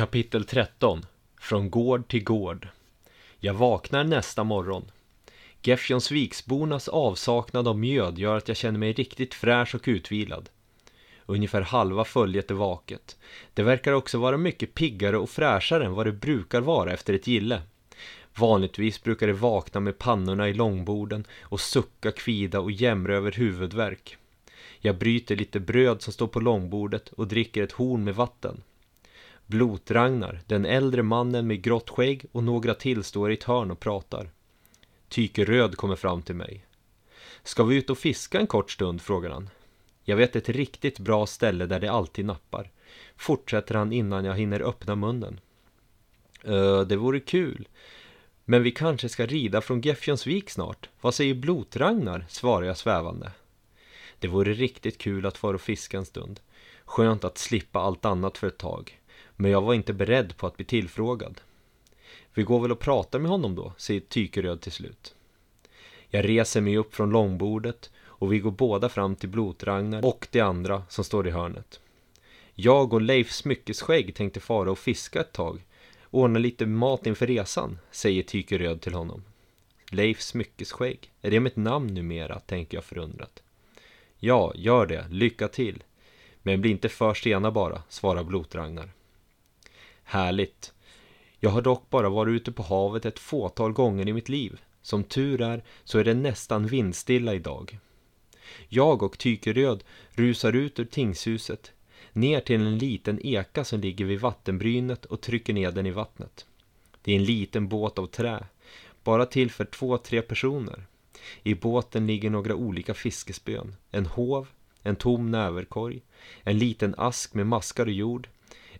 Kapitel 13 Från gård till gård Jag vaknar nästa morgon. Gefjonsviksbornas avsaknad av mjöd gör att jag känner mig riktigt fräsch och utvilad. Ungefär halva följet är vaket. Det verkar också vara mycket piggare och fräschare än vad det brukar vara efter ett gille. Vanligtvis brukar det vakna med pannorna i långborden och sucka, kvida och jämra över huvudvärk. Jag bryter lite bröd som står på långbordet och dricker ett horn med vatten. Blotragnar, den äldre mannen med grått skägg och några till står i ett hörn och pratar. Tyke Röd kommer fram till mig. Ska vi ut och fiska en kort stund? frågar han. Jag vet ett riktigt bra ställe där det alltid nappar. Fortsätter han innan jag hinner öppna munnen. Öh, det vore kul. Men vi kanske ska rida från Gefjonsvik snart. Vad säger Blotragnar? svarar jag svävande. Det vore riktigt kul att få och fiska en stund. Skönt att slippa allt annat för ett tag. Men jag var inte beredd på att bli tillfrågad. Vi går väl och pratar med honom då, säger Tykeröd till slut. Jag reser mig upp från långbordet och vi går båda fram till Blotragnar och de andra som står i hörnet. Jag och Leif Smyckesskägg tänkte fara och fiska ett tag. Ordna lite mat inför resan, säger Tykeröd till honom. Leif Smyckesskägg, är det mitt namn numera, tänker jag förundrat. Ja, gör det, lycka till. Men bli inte för sena bara, svarar Blotragnar. Härligt. Jag har dock bara varit ute på havet ett fåtal gånger i mitt liv. Som tur är så är det nästan vindstilla idag. Jag och Tykeröd rusar ut ur tingshuset, ner till en liten eka som ligger vid vattenbrynet och trycker ner den i vattnet. Det är en liten båt av trä, bara till för två, tre personer. I båten ligger några olika fiskespön, en hov, en tom näverkorg, en liten ask med maskar och jord,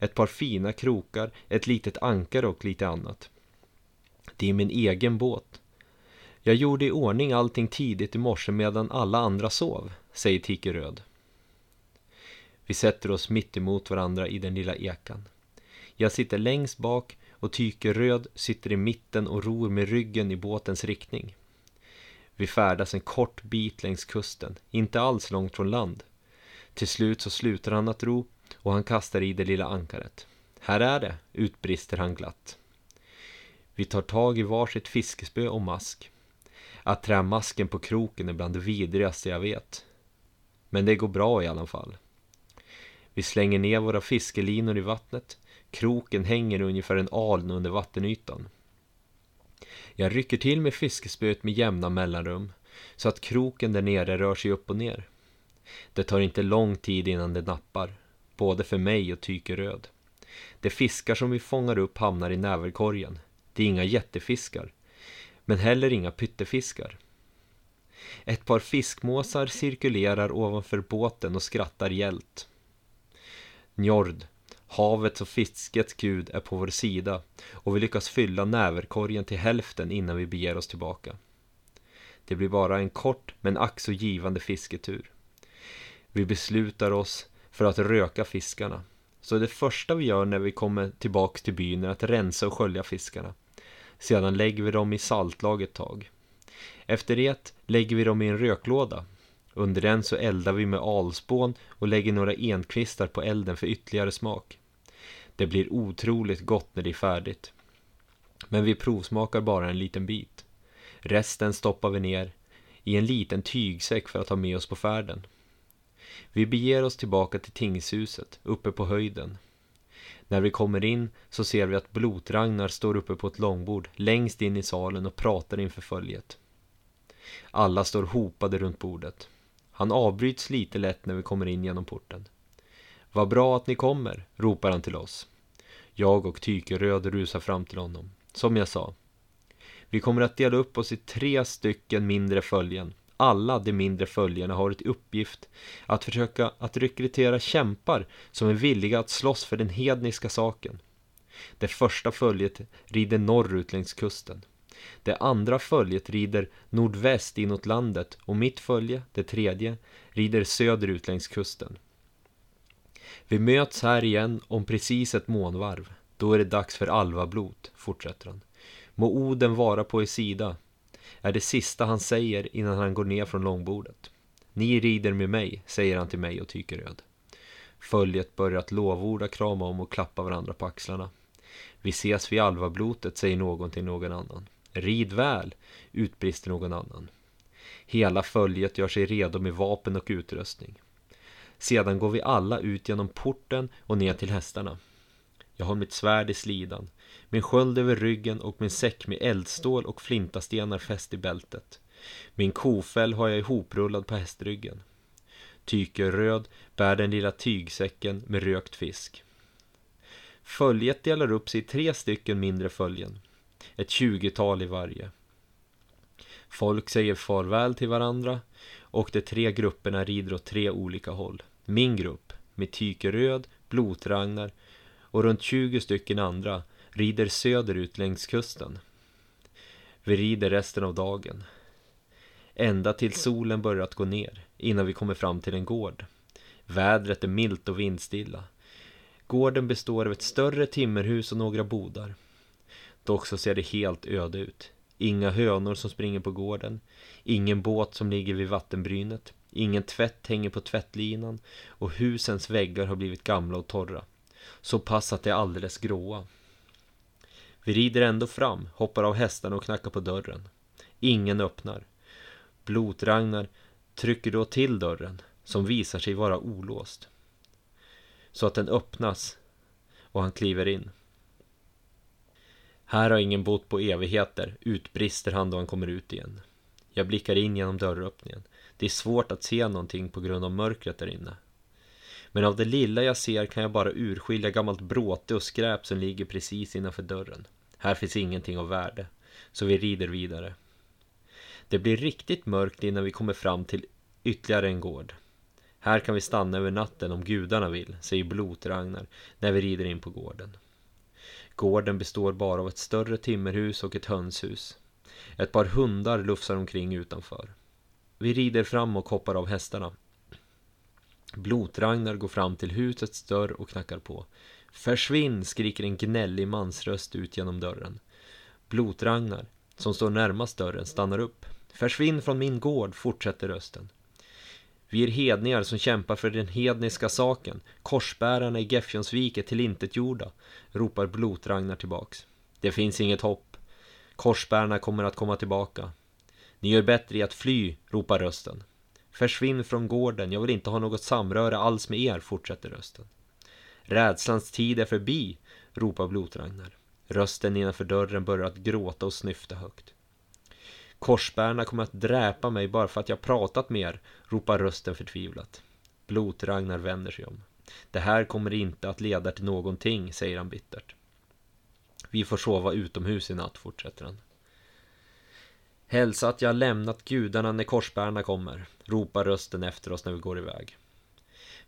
ett par fina krokar, ett litet ankare och lite annat. Det är min egen båt. Jag gjorde i ordning allting tidigt i morse medan alla andra sov, säger Tike Röd. Vi sätter oss mitt emot varandra i den lilla ekan. Jag sitter längst bak och Tyke Röd sitter i mitten och ror med ryggen i båtens riktning. Vi färdas en kort bit längs kusten, inte alls långt från land. Till slut så slutar han att ro och han kastar i det lilla ankaret. Här är det, utbrister han glatt. Vi tar tag i varsitt fiskespö och mask. Att trä masken på kroken är bland det vidrigaste jag vet. Men det går bra i alla fall. Vi slänger ner våra fiskelinor i vattnet. Kroken hänger ungefär en aln under vattenytan. Jag rycker till med fiskespöet med jämna mellanrum så att kroken där nere rör sig upp och ner. Det tar inte lång tid innan det nappar både för mig och Tykeröd. De fiskar som vi fångar upp hamnar i näverkorgen. Det är inga jättefiskar, men heller inga pyttefiskar. Ett par fiskmåsar cirkulerar ovanför båten och skrattar gällt. Njord, havets och fiskets gud, är på vår sida och vi lyckas fylla näverkorgen till hälften innan vi beger oss tillbaka. Det blir bara en kort men ack så givande fisketur. Vi beslutar oss för att röka fiskarna. Så det första vi gör när vi kommer tillbaks till byn är att rensa och skölja fiskarna. Sedan lägger vi dem i saltlag ett tag. Efter det lägger vi dem i en röklåda. Under den så eldar vi med alspån och lägger några enkvistar på elden för ytterligare smak. Det blir otroligt gott när det är färdigt. Men vi provsmakar bara en liten bit. Resten stoppar vi ner i en liten tygsäck för att ha med oss på färden. Vi beger oss tillbaka till tingshuset, uppe på höjden. När vi kommer in så ser vi att Blotragnar står uppe på ett långbord längst in i salen och pratar inför följet. Alla står hopade runt bordet. Han avbryts lite lätt när vi kommer in genom porten. Vad bra att ni kommer, ropar han till oss. Jag och Tykeröd rusar fram till honom. Som jag sa. Vi kommer att dela upp oss i tre stycken mindre följen alla de mindre följarna har ett uppgift att försöka att rekrytera kämpar som är villiga att slåss för den hedniska saken. Det första följet rider norrut längs kusten. Det andra följet rider nordväst inåt landet och mitt följe, det tredje, rider söderut längs kusten. Vi möts här igen om precis ett månvarv. Då är det dags för alvablot, fortsätter han. Må Oden vara på er sida, är det sista han säger innan han går ner från långbordet. Ni rider med mig, säger han till mig och Tykeröd. Följet börjar att lovorda, krama om och klappa varandra på axlarna. Vi ses vid alvablotet, säger någon till någon annan. Rid väl, utbrister någon annan. Hela följet gör sig redo med vapen och utrustning. Sedan går vi alla ut genom porten och ner till hästarna. Jag har mitt svärd i slidan, min sköld över ryggen och min säck med eldstål och flintastenar fäst i bältet. Min kofäll har jag ihoprullad på hästryggen. Tykeröd bär den lilla tygsäcken med rökt fisk. Följet delar upp sig i tre stycken mindre följen. Ett tjugotal i varje. Folk säger farväl till varandra och de tre grupperna rider åt tre olika håll. Min grupp, med Tykeröd, Blotragnar och runt 20 stycken andra rider söderut längs kusten. Vi rider resten av dagen. Ända till solen börjar att gå ner innan vi kommer fram till en gård. Vädret är milt och vindstilla. Gården består av ett större timmerhus och några bodar. Dock så ser det helt öde ut. Inga hönor som springer på gården. Ingen båt som ligger vid vattenbrynet. Ingen tvätt hänger på tvättlinan. Och husens väggar har blivit gamla och torra. Så pass att de är alldeles gråa. Vi rider ändå fram, hoppar av hästarna och knackar på dörren. Ingen öppnar. Blotragnar trycker då till dörren, som visar sig vara olåst. Så att den öppnas och han kliver in. Här har ingen bott på evigheter, utbrister han då han kommer ut igen. Jag blickar in genom dörröppningen. Det är svårt att se någonting på grund av mörkret där inne. Men av det lilla jag ser kan jag bara urskilja gammalt bråte och skräp som ligger precis innanför dörren. Här finns ingenting av värde, så vi rider vidare. Det blir riktigt mörkt innan vi kommer fram till ytterligare en gård. Här kan vi stanna över natten om gudarna vill, säger Blot-Ragnar när vi rider in på gården. Gården består bara av ett större timmerhus och ett hönshus. Ett par hundar lufsar omkring utanför. Vi rider fram och hoppar av hästarna. Blotragnar går fram till husets dörr och knackar på. Försvinn! skriker en gnällig mansröst ut genom dörren. Blotragnar, som står närmast dörren, stannar upp. Försvinn från min gård, fortsätter rösten. Vi är hedningar som kämpar för den hedniska saken. Korsbärarna i Gefjonsvik är tillintetgjorda, ropar Blotragnar tillbaks. Det finns inget hopp. Korsbärarna kommer att komma tillbaka. Ni gör bättre i att fly, ropar rösten. Försvinn från gården, jag vill inte ha något samröre alls med er, fortsätter rösten. Rädslans tid är förbi, ropar Blotragnar. Rösten innanför dörren börjar att gråta och snyfta högt. Korsbärarna kommer att dräpa mig bara för att jag pratat med er, ropar rösten förtvivlat. Blotragnar vänder sig om. Det här kommer inte att leda till någonting, säger han bittert. Vi får sova utomhus i natt, fortsätter han. Hälsa att jag lämnat gudarna när korsbärarna kommer, ropar rösten efter oss när vi går iväg.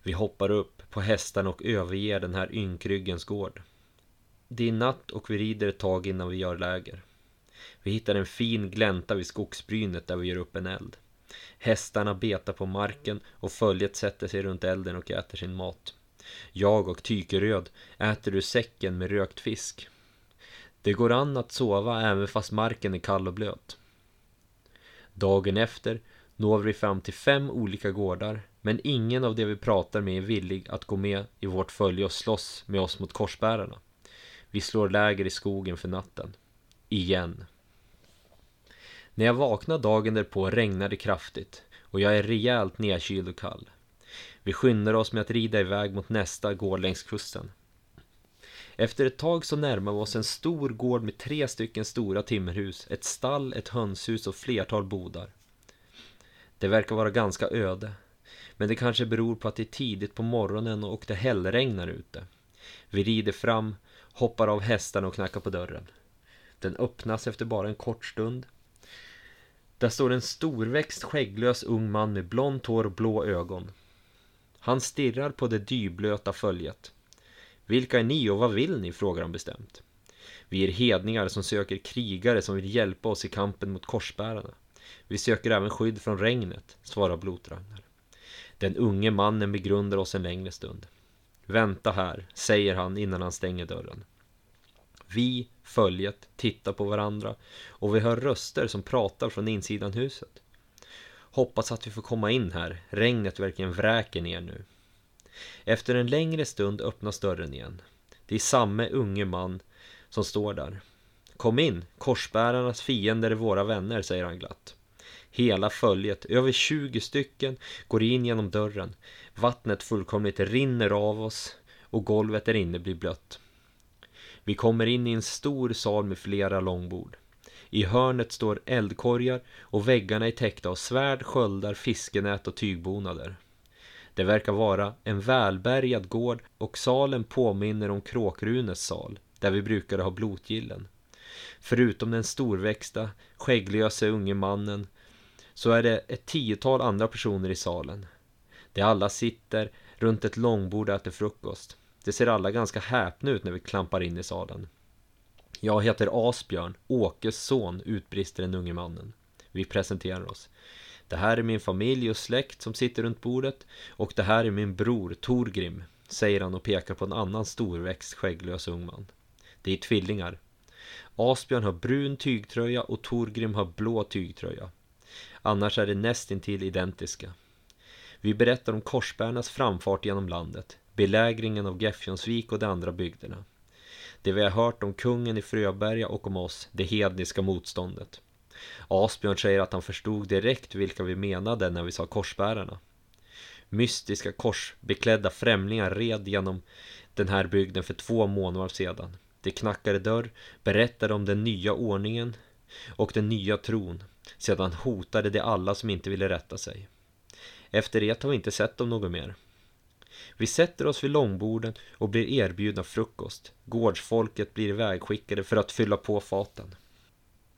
Vi hoppar upp på hästarna och överger den här ynkryggens gård. Det är natt och vi rider ett tag innan vi gör läger. Vi hittar en fin glänta vid skogsbrynet där vi gör upp en eld. Hästarna betar på marken och följet sätter sig runt elden och äter sin mat. Jag och Tykeröd äter ur säcken med rökt fisk. Det går an att sova även fast marken är kall och blöt. Dagen efter når vi fram till fem olika gårdar, men ingen av de vi pratar med är villig att gå med i vårt följe och slåss med oss mot korsbärarna. Vi slår läger i skogen för natten. Igen. När jag vaknar dagen därpå regnar det kraftigt och jag är rejält nedkyld och kall. Vi skyndar oss med att rida iväg mot nästa gård längs kusten. Efter ett tag så närmar vi oss en stor gård med tre stycken stora timmerhus, ett stall, ett hönshus och flertal bodar. Det verkar vara ganska öde. Men det kanske beror på att det är tidigt på morgonen och det hällregnar ute. Vi rider fram, hoppar av hästarna och knackar på dörren. Den öppnas efter bara en kort stund. Där står en storväxt skägglös ung man med blont hår och blå ögon. Han stirrar på det dyblöta följet. Vilka är ni och vad vill ni? frågar han bestämt. Vi är hedningar som söker krigare som vill hjälpa oss i kampen mot korsbärarna. Vi söker även skydd från regnet, svarar Blotragnar. Den unge mannen begrundar oss en längre stund. Vänta här, säger han innan han stänger dörren. Vi, följet, tittar på varandra och vi hör röster som pratar från insidan huset. Hoppas att vi får komma in här, regnet verkligen vräker ner nu. Efter en längre stund öppnas dörren igen. Det är samme unge man som står där. Kom in, korsbärarnas fiender är våra vänner, säger han glatt. Hela följet, över 20 stycken, går in genom dörren. Vattnet fullkomligt rinner av oss och golvet där inne blir blött. Vi kommer in i en stor sal med flera långbord. I hörnet står eldkorgar och väggarna är täckta av svärd, sköldar, fiskenät och tygbonader. Det verkar vara en välbärgad gård och salen påminner om Kråkrunes sal, där vi brukade ha blotgillen. Förutom den storväxta, skägglösa unge mannen så är det ett tiotal andra personer i salen. De alla sitter runt ett långbord och äter frukost. De ser alla ganska häpna ut när vi klampar in i salen. Jag heter Asbjörn, Åkes son, utbrister den unge mannen. Vi presenterar oss. Det här är min familj och släkt som sitter runt bordet och det här är min bror Torgrim, säger han och pekar på en annan storväxt skägglös ung man. Det är tvillingar. Asbjörn har brun tygtröja och Torgrim har blå tygtröja. Annars är de nästintill identiska. Vi berättar om korsbärarnas framfart genom landet, belägringen av Gefjonsvik och de andra bygderna. Det vi har hört om kungen i Fröberga och om oss, det hedniska motståndet. Asbjörn säger att han förstod direkt vilka vi menade när vi sa korsbärarna. Mystiska korsbeklädda främlingar red genom den här bygden för två månader sedan. De knackade dörr, berättade om den nya ordningen och den nya tron. Sedan hotade de alla som inte ville rätta sig. Efter det har vi inte sett dem något mer. Vi sätter oss vid långborden och blir erbjudna frukost. Gårdsfolket blir ivägskickade för att fylla på faten.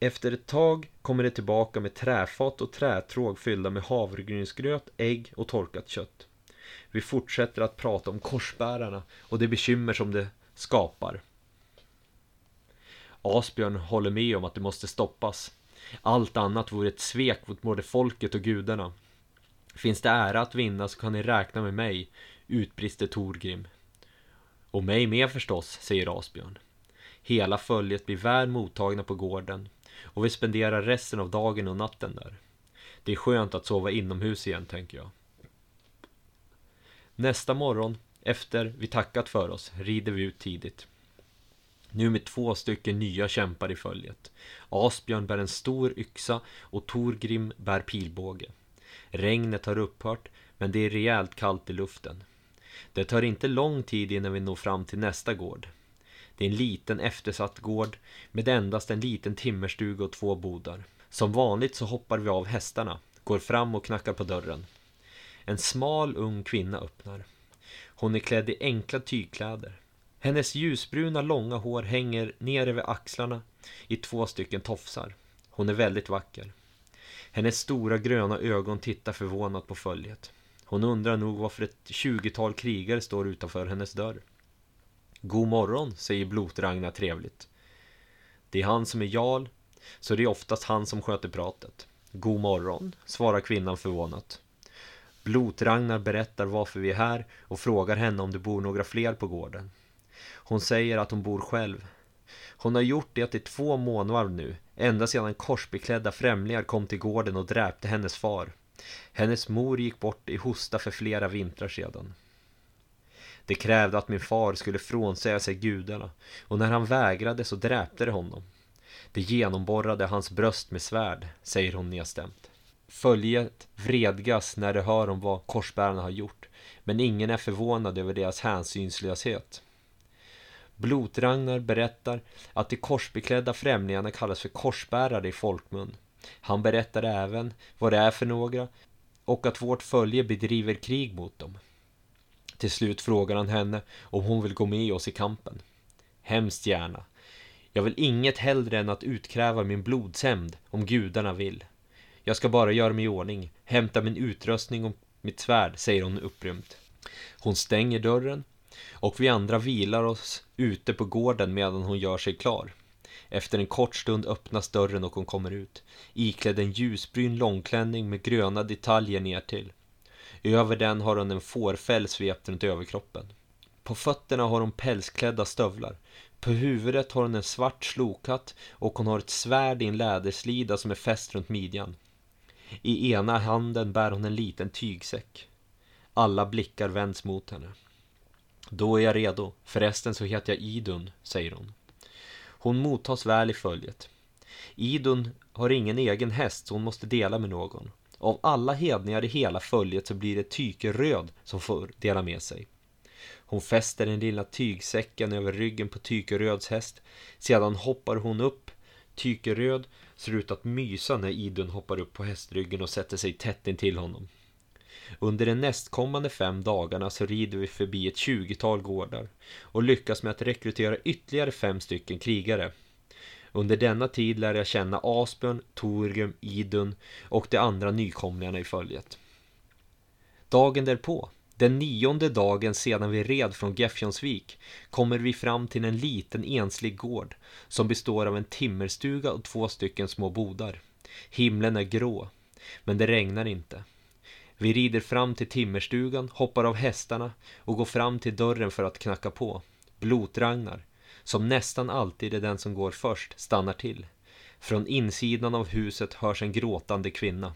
Efter ett tag kommer det tillbaka med träfat och trätråg fyllda med havregrynsgröt, ägg och torkat kött. Vi fortsätter att prata om korsbärarna och de bekymmer som det skapar. Asbjörn håller med om att det måste stoppas. Allt annat vore ett svek mot både folket och gudarna. Finns det ära att vinna så kan ni räkna med mig, utbrister Torgrim. Och mig med förstås, säger Asbjörn. Hela följet blir väl mottagna på gården och vi spenderar resten av dagen och natten där. Det är skönt att sova inomhus igen, tänker jag. Nästa morgon, efter vi tackat för oss, rider vi ut tidigt. Nu med två stycken nya kämpar i följet. Asbjörn bär en stor yxa och Torgrim bär pilbåge. Regnet har upphört, men det är rejält kallt i luften. Det tar inte lång tid innan vi når fram till nästa gård. Det är en liten eftersatt gård med endast en liten timmerstuga och två bodar. Som vanligt så hoppar vi av hästarna, går fram och knackar på dörren. En smal ung kvinna öppnar. Hon är klädd i enkla tygkläder. Hennes ljusbruna långa hår hänger ner över axlarna i två stycken tofsar. Hon är väldigt vacker. Hennes stora gröna ögon tittar förvånat på följet. Hon undrar nog varför ett tjugotal krigare står utanför hennes dörr. God morgon, säger Blotragna trevligt. Det är han som är jarl, så det är oftast han som sköter pratet. God morgon, svarar kvinnan förvånat. Blotragnar berättar varför vi är här och frågar henne om det bor några fler på gården. Hon säger att hon bor själv. Hon har gjort det i två månader nu, ända sedan korsbeklädda främlingar kom till gården och dräpte hennes far. Hennes mor gick bort i hosta för flera vintrar sedan. Det krävde att min far skulle frånsäga sig gudarna och när han vägrade så dräpte de honom. Det genomborrade hans bröst med svärd, säger hon nedstämt. Följet vredgas när de hör om vad korsbärarna har gjort, men ingen är förvånad över deras hänsynslöshet. Blotragnar berättar att de korsbeklädda främlingarna kallas för korsbärare i folkmun. Han berättar även vad det är för några och att vårt följe bedriver krig mot dem. Till slut frågar han henne om hon vill gå med oss i kampen. Hemskt gärna. Jag vill inget hellre än att utkräva min blodshämnd om gudarna vill. Jag ska bara göra mig i ordning, hämta min utrustning och mitt svärd, säger hon upprymt. Hon stänger dörren och vi andra vilar oss ute på gården medan hon gör sig klar. Efter en kort stund öppnas dörren och hon kommer ut, iklädd en ljusbrun långklänning med gröna detaljer ner till. Över den har hon en fårfäll svept runt överkroppen. På fötterna har hon pälsklädda stövlar. På huvudet har hon en svart slokhatt och hon har ett svärd i en läderslida som är fäst runt midjan. I ena handen bär hon en liten tygsäck. Alla blickar vänds mot henne. Då är jag redo, förresten så heter jag Idun, säger hon. Hon mottas väl i följet. Idun har ingen egen häst så hon måste dela med någon. Av alla hedningar i hela följet så blir det Tyke Röd som får dela med sig. Hon fäster den lilla tygsäcken över ryggen på Tykeröds häst. Sedan hoppar hon upp. Tykeröd ser ut att mysa när Idun hoppar upp på hästryggen och sätter sig tätt intill honom. Under de nästkommande fem dagarna så rider vi förbi ett tjugotal gårdar och lyckas med att rekrytera ytterligare fem stycken krigare. Under denna tid lär jag känna Asbjörn, Torgum, Idun och de andra nykomlingarna i följet. Dagen därpå, den nionde dagen sedan vi red från Gefjonsvik, kommer vi fram till en liten enslig gård som består av en timmerstuga och två stycken små bodar. Himlen är grå, men det regnar inte. Vi rider fram till timmerstugan, hoppar av hästarna och går fram till dörren för att knacka på. Blotragnar, som nästan alltid är den som går först, stannar till. Från insidan av huset hörs en gråtande kvinna.